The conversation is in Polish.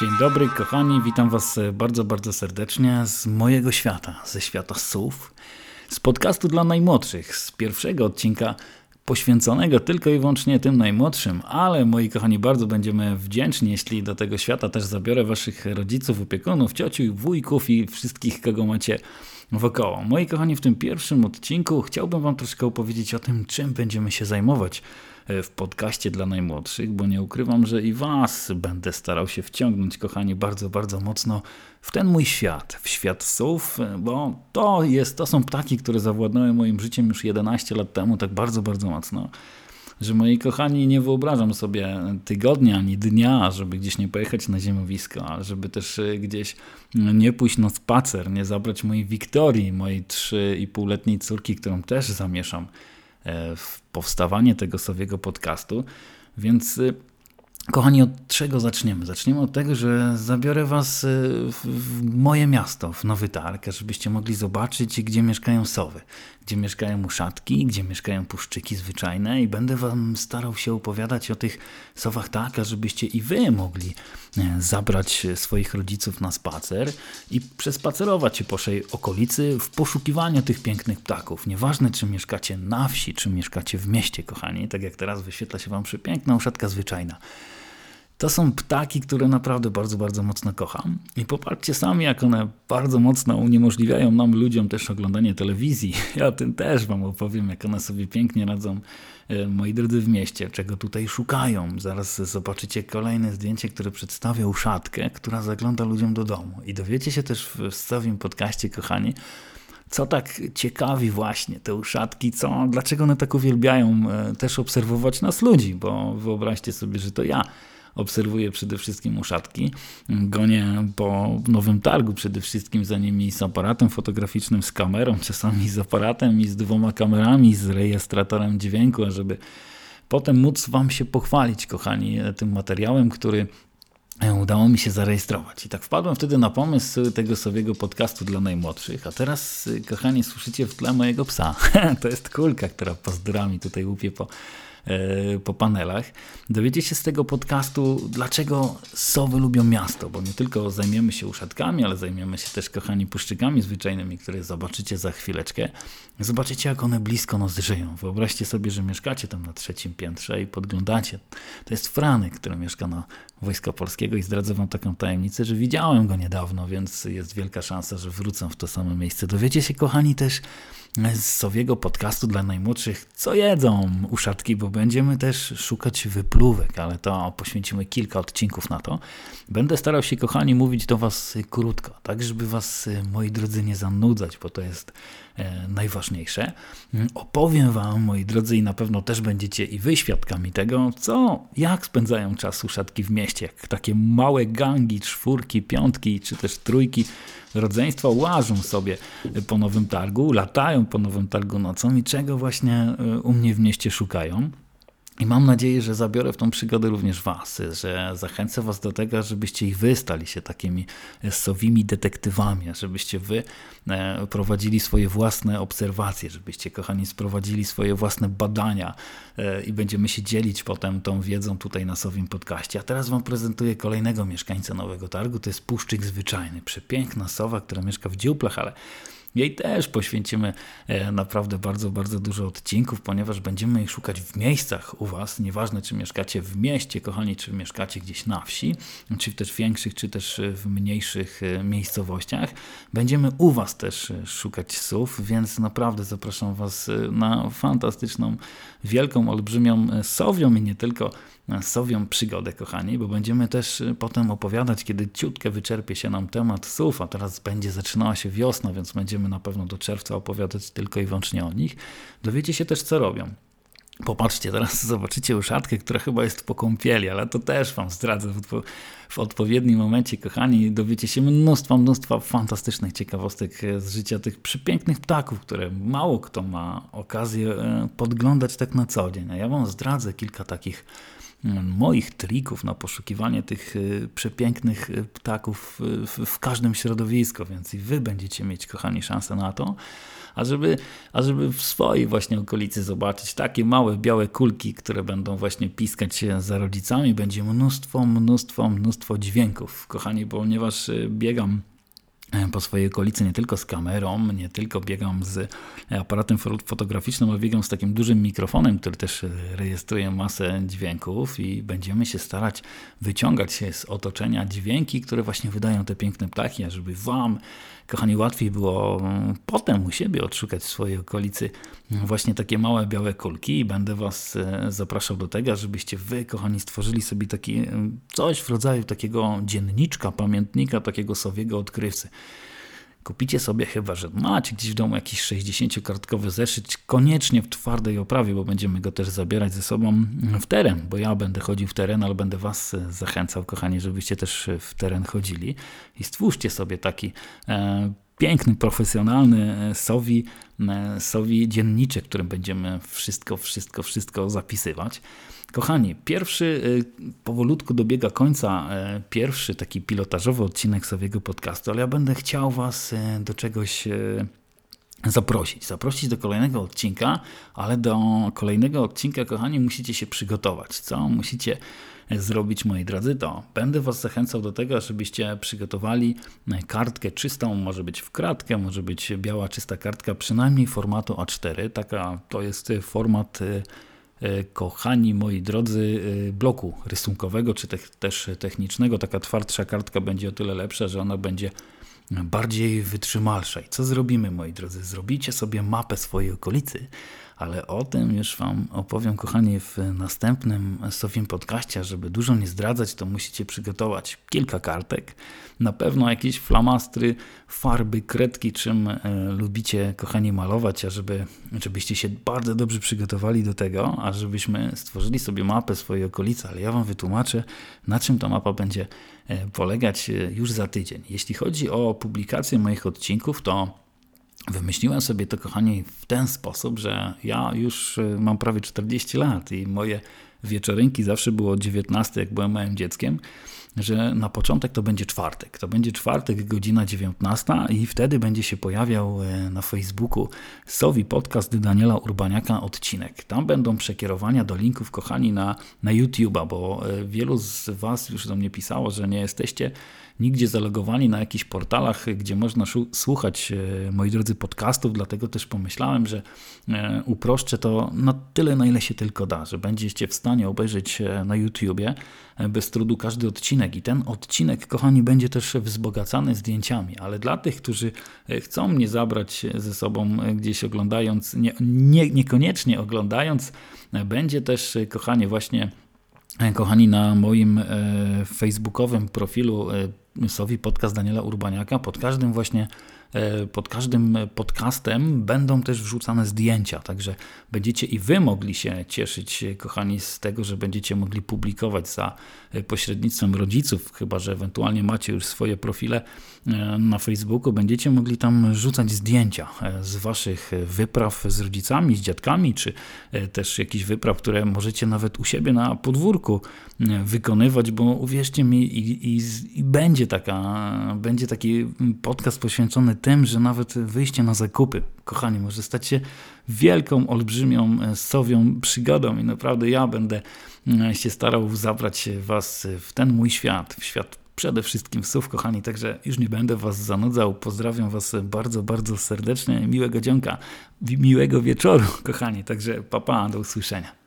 Dzień dobry, kochani, witam Was bardzo, bardzo serdecznie z mojego świata, ze świata słów, z podcastu dla najmłodszych, z pierwszego odcinka poświęconego tylko i wyłącznie tym najmłodszym, ale moi kochani, bardzo będziemy wdzięczni, jeśli do tego świata też zabiorę Waszych rodziców, opiekunów, ciociu, wujków i wszystkich, kogo macie wokoło. Moi kochani, w tym pierwszym odcinku chciałbym Wam troszkę opowiedzieć o tym, czym będziemy się zajmować E, w podcaście dla najmłodszych, bo nie ukrywam, że i Was będę starał się wciągnąć, kochani, bardzo, bardzo mocno w ten mój świat, w świat słów, e, bo to, jest, to są ptaki, które zawładnęły moim życiem już 11 lat temu, tak bardzo, bardzo mocno że moi kochani, nie wyobrażam sobie tygodnia ani dnia, żeby gdzieś nie pojechać na ziemowisko, ale żeby też e, gdzieś nie pójść na spacer, nie zabrać mojej Wiktorii, mojej 3,5-letniej córki, którą też zamieszam E, w powstawanie tego sowiego podcastu. Więc y, Kochani, od czego zaczniemy? Zaczniemy od tego, że zabiorę Was y, w moje miasto, w Nowy Targ, żebyście mogli zobaczyć, gdzie mieszkają sowy, gdzie mieszkają muszatki, gdzie mieszkają puszczyki zwyczajne i będę Wam starał się opowiadać o tych sowach tak, żebyście i Wy mogli e, zabrać swoich rodziców na spacer i przespacerować się po okolicy w poszukiwaniu tych pięknych ptaków. Nieważne, czy mieszkacie na wsi, czy mieszkacie w mieście, kochani, tak jak teraz wyświetla się Wam przepiękna uszatka zwyczajna. To są ptaki, które naprawdę bardzo, bardzo mocno kocham. I popatrzcie sami, jak one bardzo mocno uniemożliwiają nam, ludziom, też oglądanie telewizji. Ja o tym też Wam opowiem, jak one sobie pięknie radzą, e, moi drodzy, w mieście, czego tutaj szukają. Zaraz zobaczycie kolejne zdjęcie, które przedstawia uszatkę, która zagląda ludziom do domu. I dowiecie się też w stałym podcaście, kochani, co tak ciekawi właśnie te uszatki, co, dlaczego one tak uwielbiają e, też obserwować nas ludzi, bo wyobraźcie sobie, że to ja obserwuję przede wszystkim uszatki. Gonię po nowym targu przede wszystkim za nimi z aparatem fotograficznym, z kamerą, czasami z aparatem i z dwoma kamerami, z rejestratorem dźwięku, ażeby potem móc Wam się pochwalić, kochani, tym materiałem, który udało mi się zarejestrować. I tak wpadłem wtedy na pomysł tego sowiego podcastu dla najmłodszych. A teraz, kochani, słyszycie w tle mojego psa. to jest kulka, która pozdrami tutaj łupie po E, po panelach. Dowiecie się z tego podcastu, dlaczego sowy lubią miasto, bo nie tylko zajmiemy się uszatkami, ale zajmiemy się też, kochani, puszczykami zwyczajnymi, które zobaczycie za chwileczkę. Zobaczycie, jak one blisko nas żyją. Wyobraźcie sobie, że mieszkacie tam na trzecim piętrze i podglądacie. To jest Franek, który mieszka na Wojska Polskiego i zdradzę wam taką tajemnicę, że widziałem go niedawno, więc jest wielka szansa, że wrócę w to samo miejsce. Dowiecie się, kochani, też z Sowiego podcastu dla najmłodszych, co jedzą uszatki, bo będziemy też szukać wypluwek, ale to poświęcimy kilka odcinków na to. Będę starał się, kochani, mówić do Was krótko, tak żeby Was, moi drodzy, nie zanudzać, bo to jest e, najważniejsze. Opowiem Wam, moi drodzy, i na pewno też będziecie i Wy świadkami tego, co, jak spędzają czas uszatki w mieście, jak takie małe gangi, czwórki, piątki, czy też trójki rodzeństwa łażą sobie po Nowym Targu, latają po Nowym Targu nocą i czego właśnie e, u mnie w mieście szukają. I mam nadzieję, że zabiorę w tą przygodę również Was, że zachęcę Was do tego, żebyście ich wy stali się takimi sowymi detektywami, żebyście Wy e, prowadzili swoje własne obserwacje, żebyście, kochani, sprowadzili swoje własne badania e, i będziemy się dzielić potem tą wiedzą tutaj na Sowim Podcaście. A teraz Wam prezentuję kolejnego mieszkańca Nowego Targu, to jest Puszczyk Zwyczajny. Przepiękna sowa, która mieszka w dziuplach, ale jej też poświęcimy e, naprawdę bardzo, bardzo dużo odcinków, ponieważ będziemy ich szukać w miejscach u Was. Nieważne, czy mieszkacie w mieście, kochani, czy mieszkacie gdzieś na wsi, czy też w większych, czy też w mniejszych e, miejscowościach. Będziemy u Was też e, szukać słów, więc naprawdę zapraszam Was na fantastyczną, wielką, olbrzymią sowią i nie tylko sowią przygodę, kochani, bo będziemy też potem opowiadać, kiedy ciutkę wyczerpie się nam temat słów, a teraz będzie zaczynała się wiosna, więc będziemy na pewno do czerwca opowiadać tylko i wyłącznie o nich. Dowiecie się też, co robią. Popatrzcie, teraz zobaczycie uszatkę, która chyba jest po kąpieli, ale to też Wam zdradzę w odpowiednim momencie, kochani. Dowiecie się mnóstwa, mnóstwa fantastycznych ciekawostek z życia tych przepięknych ptaków, które mało kto ma okazję e, podglądać tak na co dzień. A ja Wam zdradzę kilka takich moich trików na poszukiwanie tych przepięknych ptaków w każdym środowisku, więc i wy będziecie mieć, kochani, szansę na to a żeby, a żeby w swojej właśnie okolicy zobaczyć takie małe białe kulki, które będą właśnie piskać się za rodzicami, będzie mnóstwo, mnóstwo, mnóstwo dźwięków. Kochani, ponieważ y, biegam E, po swojej okolicy nie tylko z kamerą, nie tylko biegam z aparatem fotograficznym, ale biegam z takim dużym mikrofonem, który też rejestruje masę dźwięków i będziemy się starać wyciągać się z otoczenia dźwięki, które właśnie wydają te piękne ptaki, a żeby Wam, kochani, łatwiej było mm, potem u siebie odszukać w swojej okolicy właśnie takie małe białe kulki i będę Was e, zapraszał do tego, żebyście Wy, kochani, stworzyli sobie taki mm, coś w rodzaju takiego dzienniczka, pamiętnika, takiego sowiego odkrywcy. Kupicie sobie chyba, że macie gdzieś w domu jakiś 60-kartkowy zeszyt, koniecznie w twardej oprawie, bo będziemy go też zabierać ze sobą w teren, bo ja będę chodził w teren, ale będę Was zachęcał, kochani, żebyście też w teren chodzili. I stwórzcie sobie taki e, piękny, profesjonalny e, sowi, e, sowi dzienniczek, którym będziemy wszystko, wszystko, wszystko zapisywać. Kochani, pierwszy e, powolutku dobiega końca pierwszy taki pilotażowy odcinek Sowiego podcastu, ale ja będę chciał Was do czegoś zaprosić. Zaprosić do kolejnego odcinka, ale do kolejnego odcinka, kochani, musicie się przygotować. Co? Musicie zrobić, moi drodzy, to będę Was zachęcał do tego, żebyście przygotowali kartkę czystą, może być w kratkę, może być biała, czysta kartka, przynajmniej formatu A4. Taka to jest format e, e, kochani moi drodzy, e, bloku rysunkowego czy te, też technicznego. Taka twardsza kartka będzie o tyle lepsza, że ona będzie bardziej wytrzymalsza. I co zrobimy, moi drodzy? Zrobicie sobie mapę swojej okolicy, ale o tym już Wam opowiem, kochani, w następnym Sofim podcaście. Żeby dużo nie zdradzać, to musicie przygotować kilka kartek, na pewno jakieś flamastry, farby, kredki, czym e, lubicie, kochani, malować, a żeby, żebyście się bardzo dobrze przygotowali do tego, a żebyśmy stworzyli sobie mapę swojej okolicy, ale ja Wam wytłumaczę, na czym ta mapa będzie e, polegać e, już za tydzień. Jeśli chodzi o publikację moich odcinków, to Wymyśliłem sobie to, kochani, w ten sposób, że ja już y, mam prawie 40 lat i moje wieczorynki zawsze było 19, jak byłem małym dzieckiem, że na początek to będzie czwartek. To będzie czwartek, godzina 19 i wtedy będzie się pojawiał e, na Facebooku Sowi Podcast Daniela Urbaniaka odcinek. Tam będą przekierowania do linków, kochani, na, na YouTube'a, bo e, wielu z Was już do mnie pisało, że nie jesteście nigdzie zalogowani na jakichś portalach, gdzie można słuchać, e, moi drodzy, podcastów, dlatego też pomyślałem, że e, uproszczę to na tyle, na ile się tylko da, że będziecie w stanie obejrzeć e, na YouTubie bez trudu każdy odcinek. I ten odcinek, kochani, będzie też wzbogacany zdjęciami, ale dla tych, którzy chcą mnie zabrać ze sobą gdzieś oglądając, nie, nie, niekoniecznie oglądając, będzie też, kochanie, właśnie Kochani, na moim facebookowym profilu Sowi podcast Daniela Urbaniaka. Pod każdym właśnie E, pod każdym podcastem będą też wrzucane zdjęcia, także będziecie i Wy mogli się cieszyć, kochani, z tego, że będziecie mogli publikować za pośrednictwem rodziców, chyba że ewentualnie macie już swoje profile e, na Facebooku, będziecie mogli tam rzucać zdjęcia e, z Waszych wypraw z rodzicami, z dziadkami, czy też jakichś wypraw, które możecie nawet u siebie na podwórku wykonywać, bo uwierzcie mi, i, i, i będzie, taka, będzie taki podcast poświęcony tym, że nawet wyjście na zakupy, kochani, może stać się wielką, olbrzymią, e, sowią przygodą i naprawdę ja będę e, się starał zabrać Was w ten mój świat, w świat przede wszystkim słów, kochani, także już nie będę Was zanudzał. Pozdrawiam Was bardzo, bardzo serdecznie. Miłego dzionka, miłego wieczoru, kochani. Także papa, do usłyszenia.